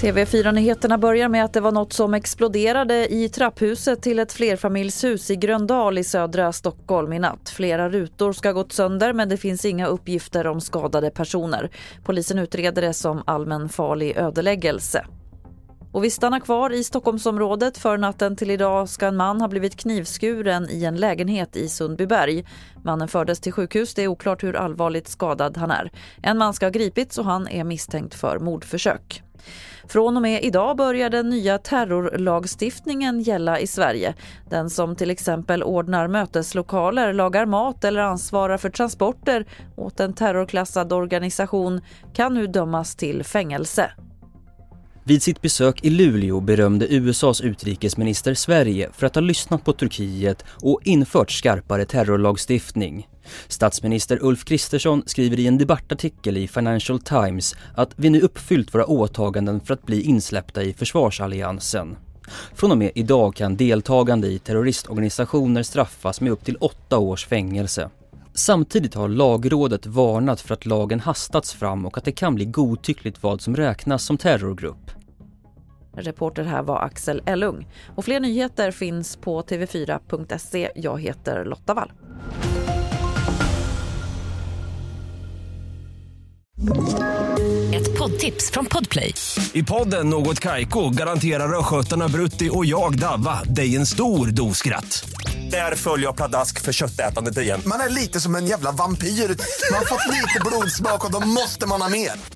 TV4-nyheterna börjar med att det var något som exploderade i trapphuset till ett flerfamiljshus i Gröndal i södra Stockholm i natt. Flera rutor ska ha gått sönder men det finns inga uppgifter om skadade personer. Polisen utreder det som allmänfarlig ödeläggelse. Och vi stannar kvar i Stockholmsområdet. För natten till idag ska en man ha blivit knivskuren i en lägenhet i Sundbyberg. Mannen fördes till sjukhus. Det är oklart hur allvarligt skadad han är. En man ska ha gripits och han är misstänkt för mordförsök. Från och med idag börjar den nya terrorlagstiftningen gälla i Sverige. Den som till exempel ordnar möteslokaler, lagar mat eller ansvarar för transporter åt en terrorklassad organisation kan nu dömas till fängelse. Vid sitt besök i Luleå berömde USAs utrikesminister Sverige för att ha lyssnat på Turkiet och infört skarpare terrorlagstiftning. Statsminister Ulf Kristersson skriver i en debattartikel i Financial Times att vi nu uppfyllt våra åtaganden för att bli insläppta i försvarsalliansen. Från och med idag kan deltagande i terroristorganisationer straffas med upp till åtta års fängelse. Samtidigt har lagrådet varnat för att lagen hastats fram och att det kan bli godtyckligt vad som räknas som terrorgrupp. Reporter här var Axel Ellung. Och fler nyheter finns på tv4.se. Jag heter Lotta Wall. Ett poddtips från Podplay. I podden Något Kaiko garanterar östgötarna Brutti och jag, Davva, dig en stor dos skratt. Där följer jag pladask för köttätandet igen. Man är lite som en jävla vampyr. Man har fått lite blodsmak och då måste man ha mer.